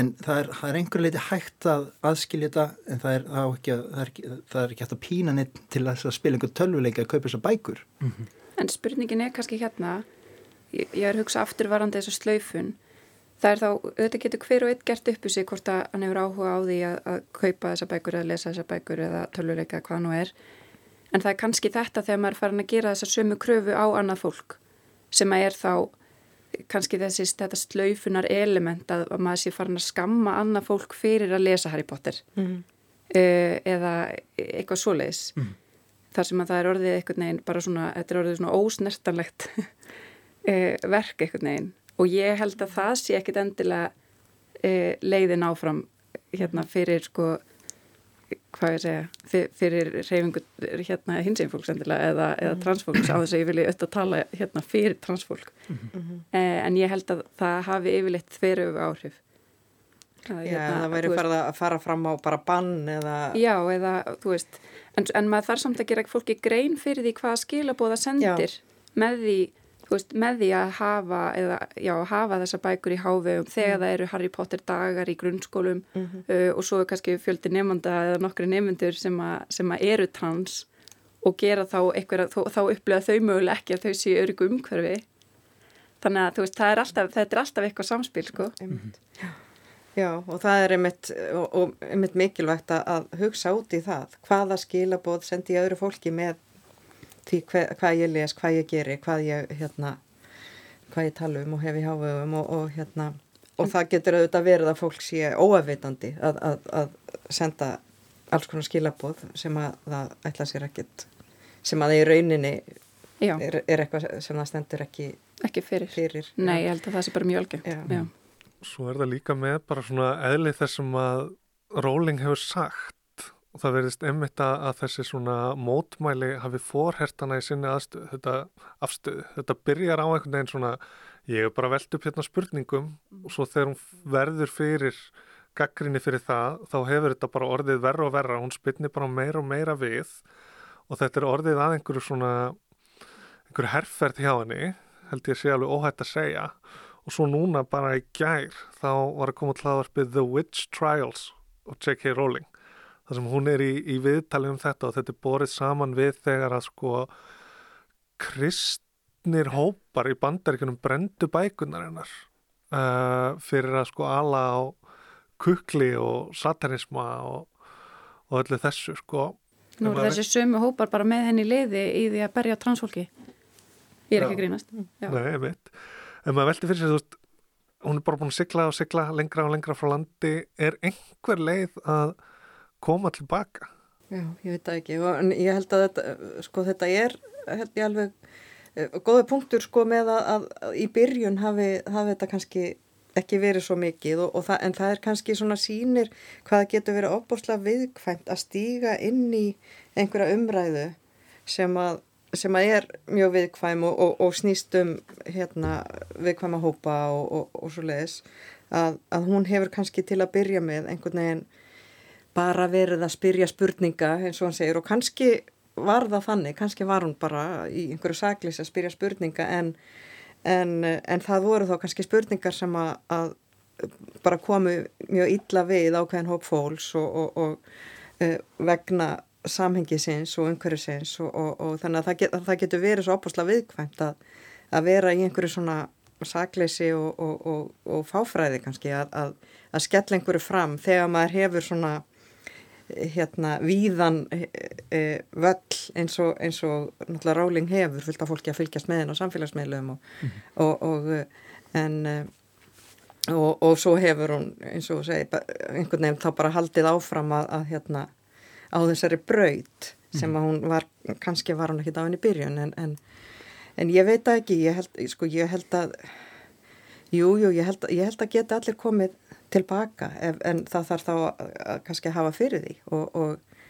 en það er, það er einhver leiti hægt að aðskilja þetta en það er, það ekki, það er, það er ekki hægt að pína neitt til að spila einhver tölvuleika að kaupa þessar bækur. Mm -hmm. En spurningin er kannski hérna ég, ég er hugsað afturvarandi þessu slöifun það er þá, þetta getur hver og eitt gert upp í sig hvort að hann hefur áhuga á því að, að kaupa þessar bækur eða lesa þessar bækur eða tölvuleika hvað nú er. En það er kannski þetta þegar maður er farin að gera þessar sömu kröfu á annað fólk sem að er þá kannski þessi þetta slaufunar element að, að maður sé farin að skamma annað fólk fyrir að lesa Harry Potter mm. uh, eða eitthvað svoleiðis mm. þar sem að það er orðið eitthvað neginn bara svona, þetta er orðið svona ósnertanlegt uh, verk eitthvað neginn og ég held að það sé ekkit endilega uh, leiðin áfram hérna fyrir sko hvað ég segja, fyrir reyfingu hérna hinsinn fólks endilega eða, eða mhm. transfólks á þess að ég vilja öll að tala hérna fyrir transfólk mm -hmm. eh, en ég held að það hafi yfirleitt þverju áhrif það, Já, hérna, það væri farið að fara fram á bara bann eða Já, eða, þú veist en, en maður þarf samt að gera fólki grein fyrir því hvaða skilabóða sendir Já. með því veist, með því að hafa, eða, já, hafa þessa bækur í hávegum þegar mm. það eru Harry Potter dagar í grunnskólum mm -hmm. uh, og svo er kannski fjöldi nefnda eða nokkru nefndur sem, sem að eru trans og gera þá eitthvað, þá, þá upplega þau möguleg ekki að þau séu öryggu umhverfi þannig að veist, er alltaf, þetta er alltaf eitthvað samspil sko. mm -hmm. Já og það er einmitt, og, og einmitt mikilvægt að hugsa út í það hvaða skilabóð sendi ég öðru fólki með því hver, hvað ég les, hvað ég geri, hvað ég, hérna, hvað ég tala um og hef í hávegum og, og, hérna, og það getur auðvitað verið að fólk sé óafvitandi að, að, að senda alls konar skilabóð sem að það ætla sér ekkit, sem að það í rauninni er, er eitthvað sem það stendur ekki, ekki fyrir. fyrir. Nei, ég held að það sé bara mjög algengt. Svo er það líka með bara svona eðlið þessum að Róling hefur sagt og það verðist einmitt að þessi svona mótmæli hafi forhertana í sinni aðstöð, þetta afstöð, þetta byrjar á einhvern veginn svona, ég er bara veld upp hérna spurningum og svo þegar hún verður fyrir gaggrinni fyrir það, þá hefur þetta bara orðið verra og verra, hún spilnir bara meira og meira við og þetta er orðið að einhverju svona, einhverju herrferð hjá henni, held ég sé alveg óhætt að segja. Og svo núna bara í gær þá var að koma til aðvarpið The Witch Trials og J.K. Rowling þar sem hún er í, í viðtali um þetta og þetta er borið saman við þegar að sko kristnir hópar í bandaríkunum brendu bækunar hennar uh, fyrir að sko ala á kukli og satanisma og, og öllu þessu sko. Nú er þessi sömu hópar bara með henni liði í því að berja transfólki. Ég er ekki grínast. Já. Nei, ég veit en maður veldi fyrir sig þú veist hún er bara búin að sigla og sigla lengra og lengra frá landi. Er einhver leið að koma tilbaka. Já, ég veit það ekki. En ég held að þetta, sko, þetta er held ég alveg uh, góða punktur sko með að, að, að í byrjun hafi, hafi þetta kannski ekki verið svo mikið og, og það, en það er kannski svona sínir hvað getur verið óbúslega viðkvæmt að stíga inn í einhverja umræðu sem að, sem að er mjög viðkvæm og, og, og snýst um hérna, viðkvæma hópa og svo leiðis að hún hefur kannski til að byrja með einhvern veginn bara verið að spyrja spurninga eins og hann segir og kannski var það þannig, kannski var hún bara í einhverju saglis að spyrja spurninga en, en, en það voru þá kannski spurningar sem að, að bara komu mjög illa við ákveðin hóp fólks og, og, og uh, vegna samhengisins og umhverjusins og, og þannig að það, get, það getur verið svo opasla viðkvæmt að, að vera í einhverju svona sagleysi og fáfræði kannski að, að skella einhverju fram þegar maður hefur svona hérna víðan e, völl eins og, eins og náttúrulega Ráling hefur fullt af fólki að fylgjast með henn á samfélagsmiðlum og, mm -hmm. og, og en e, og svo hefur hún eins og segi einhvern veginn þá bara haldið áfram að, að hérna á þessari braut sem mhm. að hún var kannski var hún ekki á henni byrjun en, en, en ég veit ekki ég held, sko, ég held að jújú, jú, ég, held, ég held að geta allir komið tilbaka ef, en það þarf þá að, að kannski að hafa fyrir því og, og,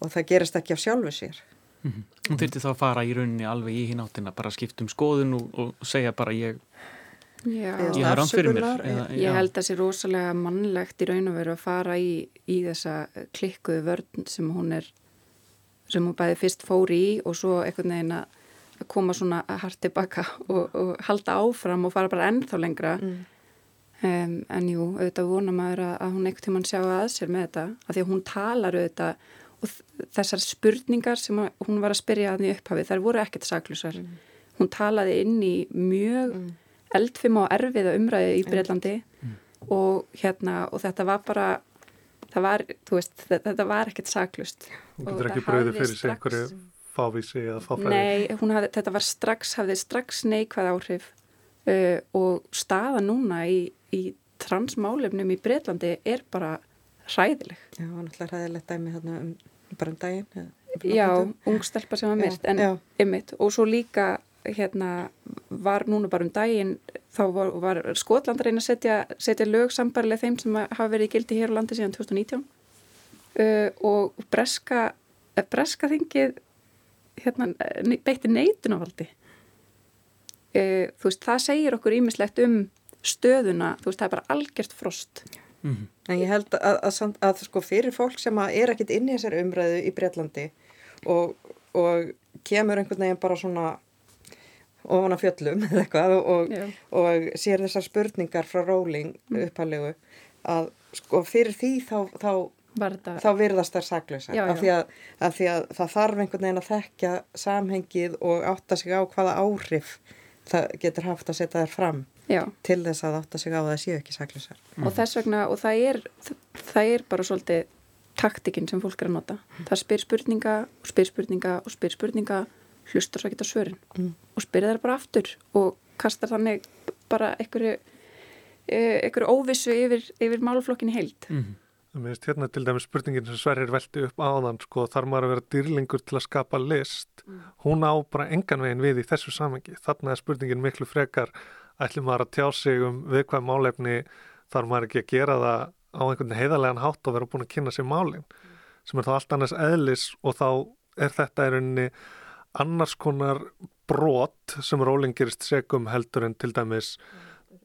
og það gerist ekki af sjálfu sér. Mm -hmm. Þurfti þá að fara í rauninni alveg í hinn áttina, bara skiptum skoðun og, og segja bara ég Já, ég har rann fyrir mér. eða, ég held að það sé rosalega mannlegt í raun og veru að fara í, í þessa klikkuðu vörn sem hún er sem hún bæði fyrst fóri í og svo einhvern veginn að koma svona hart tilbaka og, og halda áfram og fara bara ennþá lengra mm. um, en jú, auðvitað vona maður að, að hún einhvern tíman sjá að sér með þetta af því að hún talar auðvitað og þessar spurningar sem hún var að spyrja að því upphafi, þær voru ekkert saklusar mm. hún talaði inn í mjög mm eldfim og erfiða umræði í Breitlandi mm. og hérna og þetta var bara það var, þú veist, þetta var ekkert saklust. Hún getur ekki bröðið fyrir sig einhverju fávísi eða fáfræði? Nei, hafði, þetta var strax, hafði strax neikvæð áhrif uh, og staða núna í, í transmálefnum í Breitlandi er bara hræðileg. Já, ætla hræðilegt dæmi hérna um bara um daginn. Já, ungstelpa sem var myrt, en ymmit og svo líka hérna var núna bara um daginn þá var, var Skotland að reyna að setja, setja lög sambarlega þeim sem hafa verið í gildi hér á landi síðan 2019 uh, og breska, breska þingið hérna, beitti neitunafaldi uh, þú veist það segir okkur ímislegt um stöðuna, þú veist það er bara algjört frost mm -hmm. En ég held að, að, að, að sko fyrir fólk sem er ekkit inn í þessari umræðu í Breitlandi og, og kemur einhvern veginn bara svona ofan á fjöllum eða eitthvað og, og, og sér þessar spurningar frá Róling mm. upphællegu að sko fyrir því þá, þá, þá virðast þær saklösa af því, af því að það þarf einhvern veginn að þekkja samhengið og átta sig á hvaða áhrif það getur haft að setja þær fram Já. til þess að átta sig á að það séu ekki saklösar. Mm. Og þess vegna og það er, það er bara svolítið taktikinn sem fólk er að nota. Það spyr spurninga og spyr spurninga og spyr spurninga hlustar svo ekki á svörin mm. og spyrir þær bara aftur og kastar þannig bara einhverju, e, einhverju óvissu yfir, yfir málflokkinni heild. Mm. Það minnst hérna til dæmis spurningin sem Sverrir veldi upp áðan sko þar maður að vera dýrlingur til að skapa list mm. hún á bara engan veginn við í þessu samengi. Þarna er spurningin miklu frekar ætlum maður að tjá sig um við hvað málefni þar maður ekki að gera það á einhvern heiðarlegan hátt og vera búin að kynna sér málinn mm. sem er þá allt annars eðlis og þá er þetta í rauninni annars konar brot sem Róling gerist segum heldur en til dæmis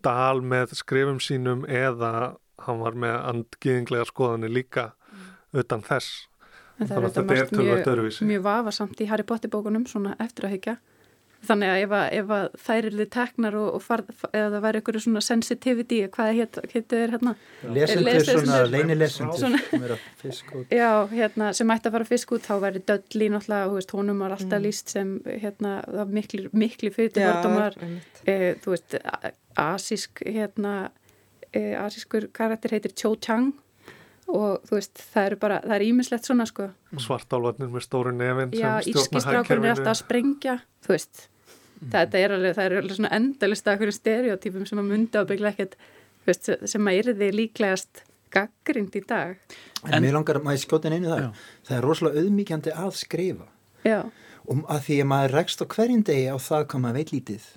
dal með skrifum sínum eða hann var með andgiðinglega skoðanir líka utan þess. En það er þetta mjög, mjög vafasamt í Harry Potter bókunum svona eftir að higgja Þannig að ef, að, ef að þær eru teknar og, og far, eða það væri einhverju svona sensitivity, hvað héttu þeir hérna? Lesendur, svona leinilesendur sem er að fisk út. Já, hérna, sem ætti að fara að fisk út, þá væri dölli náttúrulega, veist, honum var alltaf mm. líst sem hérna, miklu, miklu fyrir til fordómar, e, þú veist, asísk, hérna, e, asískur karakter heitir Cho Chang og þú veist, það eru bara, það er ímislegt svona sko. Svartálvarnir með stóru nefn Já, ískistrákurinn er alltaf að sprengja þú veist, mm. það er alveg það er alveg svona endalist af hverju stereotypum sem að myndi ábyggla ekkert veist, sem að yrði líklegast gaggrind í dag En, en mér langar að maður skjóta inn einu það já. það er rosalega auðmíkjandi að skrifa Já um að því að maður rekst á hverjum degi á það hvað maður veit lítið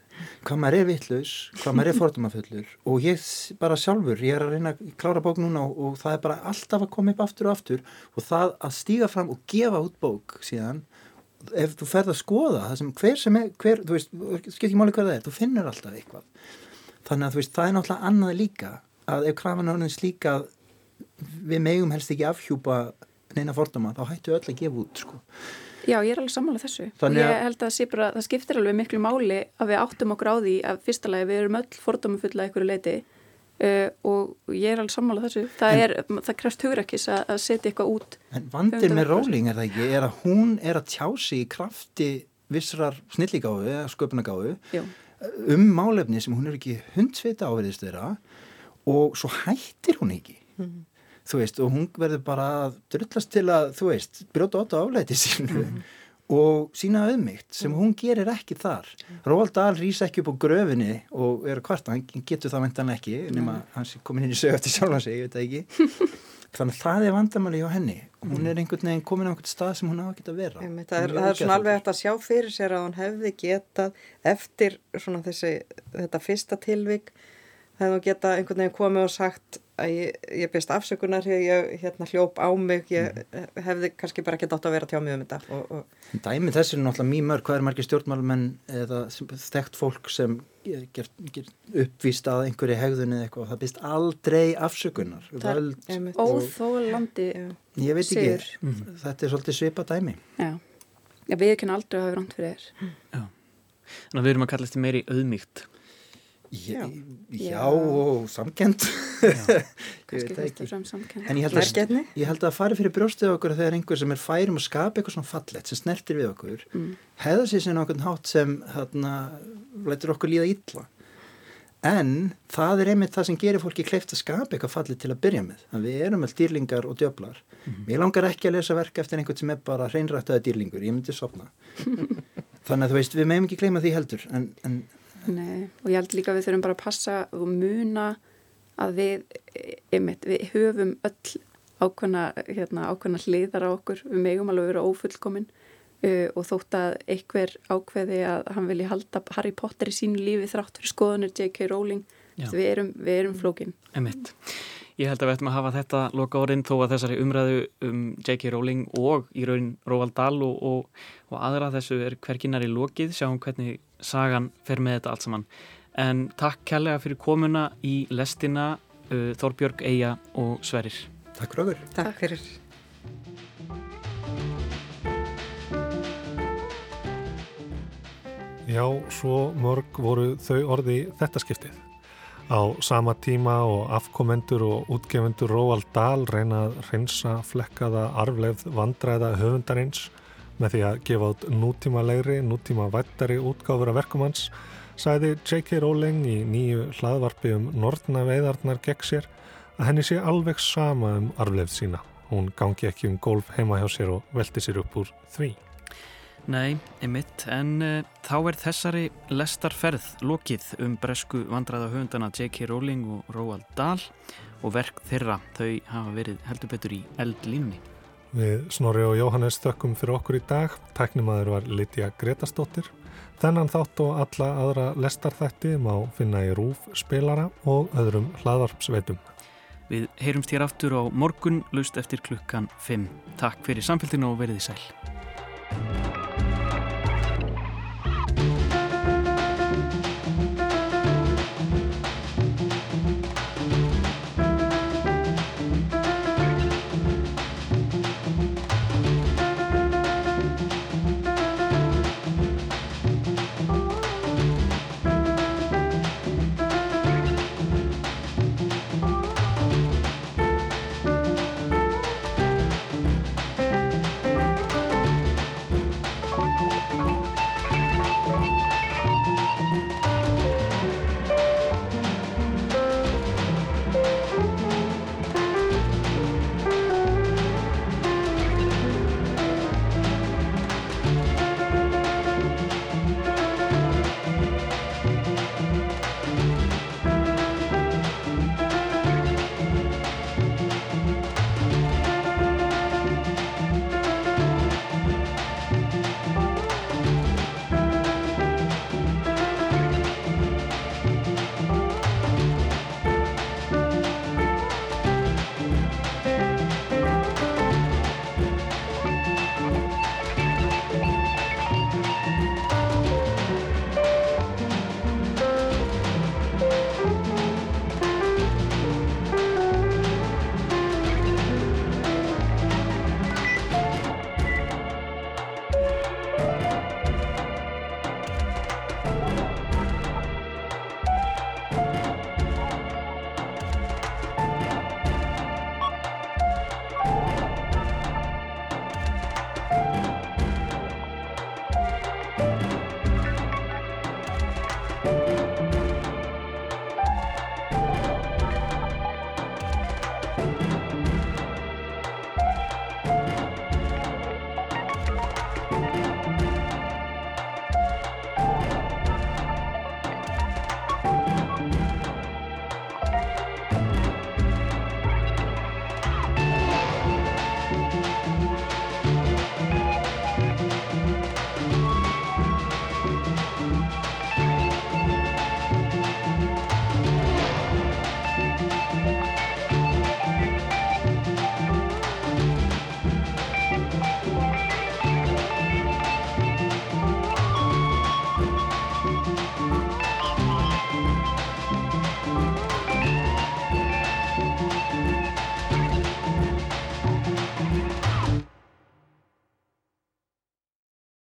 hvað maður er vittlaus, hvað maður er fordómafullur og ég bara sjálfur ég er að reyna að klára bók núna og, og það er bara alltaf að koma upp aftur og aftur og það að stíga fram og gefa út bók síðan ef þú ferð að skoða það sem hver sem er hver, þú veist, skil ekki máli hvað það er þú finnir alltaf eitthvað. Þannig að þú veist, það er náttúrulega annað líka að ef krafan orðin slíka við megum helst ekki afhjúpa neina fordóma, þá hættu öll að gefa út sko Já, ég er alveg sammálað þessu. Og ég held að bara, það skiptir alveg miklu máli að við áttum okkur á því að fyrsta lagi við erum öll fordómafulla eitthvað leiti uh, og ég er alveg sammálað þessu. Það, en, er, það krefst hugrakis að, að setja eitthvað út En vandir með Róling er það ekki er að hún er að tjási í krafti vissrar snilligáðu eða sköpunagáðu um málefni sem hún er ekki hundsvita áverðist þeirra og svo hættir hún ekki. Mm þú veist, og hún verður bara að drullast til að, þú veist, brjóta átta áleiti sínu mm -hmm. og sína auðmygt sem hún gerir ekki þar. Róald Dahl rýs ekki upp á gröfinni og er hvart, hann getur það mentan ekki nema hans er komin inn í sög eftir sjálf hans, ég veit það ekki. Þannig að það er vandamæli hjá henni. Hún er einhvern veginn komin á einhvern stað sem hún getið að vera. Emme, það, er, það er svona alveg eftir að sjá fyrir sér að hún hefði getað eftir svona þessi, þetta fyrsta tilvik hefði hún getað einhvern veginn komið og sagt að ég, ég byrst afsökunar ég hérna, hljóp á mig, ég mm. hefði kannski bara ekki dátt að vera tjá mig um þetta. Og, og... Dæmið þessi er náttúrulega mjög mörg, hvað er margir stjórnmálumenn eða þekkt fólk sem ger, ger, ger uppvíst að einhverju hegðun eða eitthvað, það byrst aldrei afsökunar. Það er óþólandi sigur. Ég veit ekki, mm. þetta er svolítið svipa dæmi. Já, Já við ekki aldrei hafa ránt fyrir þér. Já, þannig að við erum að kalla þetta meiri auðmíkt. Já, já og samkend kannski fyrst og fremst samkend en ég held, að, ég held að það fari fyrir brjóstið okkur þegar einhver sem er færum að skapa eitthvað svona fallet sem snertir við okkur mm. hefða sér sem okkur hátt sem hérna, lætur okkur líða ítla en það er einmitt það sem gerir fólki kleift að skapa eitthvað fallet til að byrja með. Þannig við erum með dýrlingar og djöflar. Mm. mér langar ekki að lesa verk eftir einhvern sem er bara hreinrættaði dýrlingur, ég myndi sopna þannig að þú veist, við meðum ekki gleyma því heldur en, en Nei, og ég held líka að við þurfum bara að passa og muna að við, einmitt, við höfum öll ákveðna, hérna, hliðar á okkur, við megum alveg vera ófullkomin uh, og þótt að einhver ákveði að hann vilji halda Harry Potter í sínu lífi þrátt fyrir skoðunir J.K. Rowling, við erum, við erum flókin. Einmitt. Ég held að við ættum að hafa þetta loka orðin þó að þessari umræðu um J.K. Rowling og í raun Róvald Dahl og, og, og aðra þessu er hverginnar í lokið, sjáum hvernig sagan fer með þetta allt saman. En takk kærlega fyrir komuna í lestina uh, Þorbjörg, Eija og Sverrir. Takk fyrir okkur. Takk fyrir. Já, svo mörg voru þau orði þetta skiptið. Á sama tíma og afkomendur og útgefundur Róald Dahl reyna að reynsa flekkaða arfleifð vandræða höfundarins með því að gefa út nútíma legri, nútíma vættari útgáfur af verkumans, sæði J.K. Rowling í nýju hlaðvarpi um nortna veiðarnar gegn sér að henni sé alveg sama um arfleifð sína. Hún gangi ekki um golf heima hjá sér og velti sér upp úr því. Nei, einmitt, en uh, þá er þessari lestarferð lokið um bresku vandraða höfundana J.K. Rowling og Roald Dahl og verk þeirra, þau hafa verið heldur betur í eldlínni. Við Snorri og Jóhannes þökkum fyrir okkur í dag, tæknimaður var Lítiða Gretastóttir. Þennan þátt og alla aðra lestarþætti má finna í rúf, spilara og öðrum hlaðvarpsveitum. Við heyrumst hér aftur á morgun, laust eftir klukkan 5. Takk fyrir samfélginu og veriði sæl.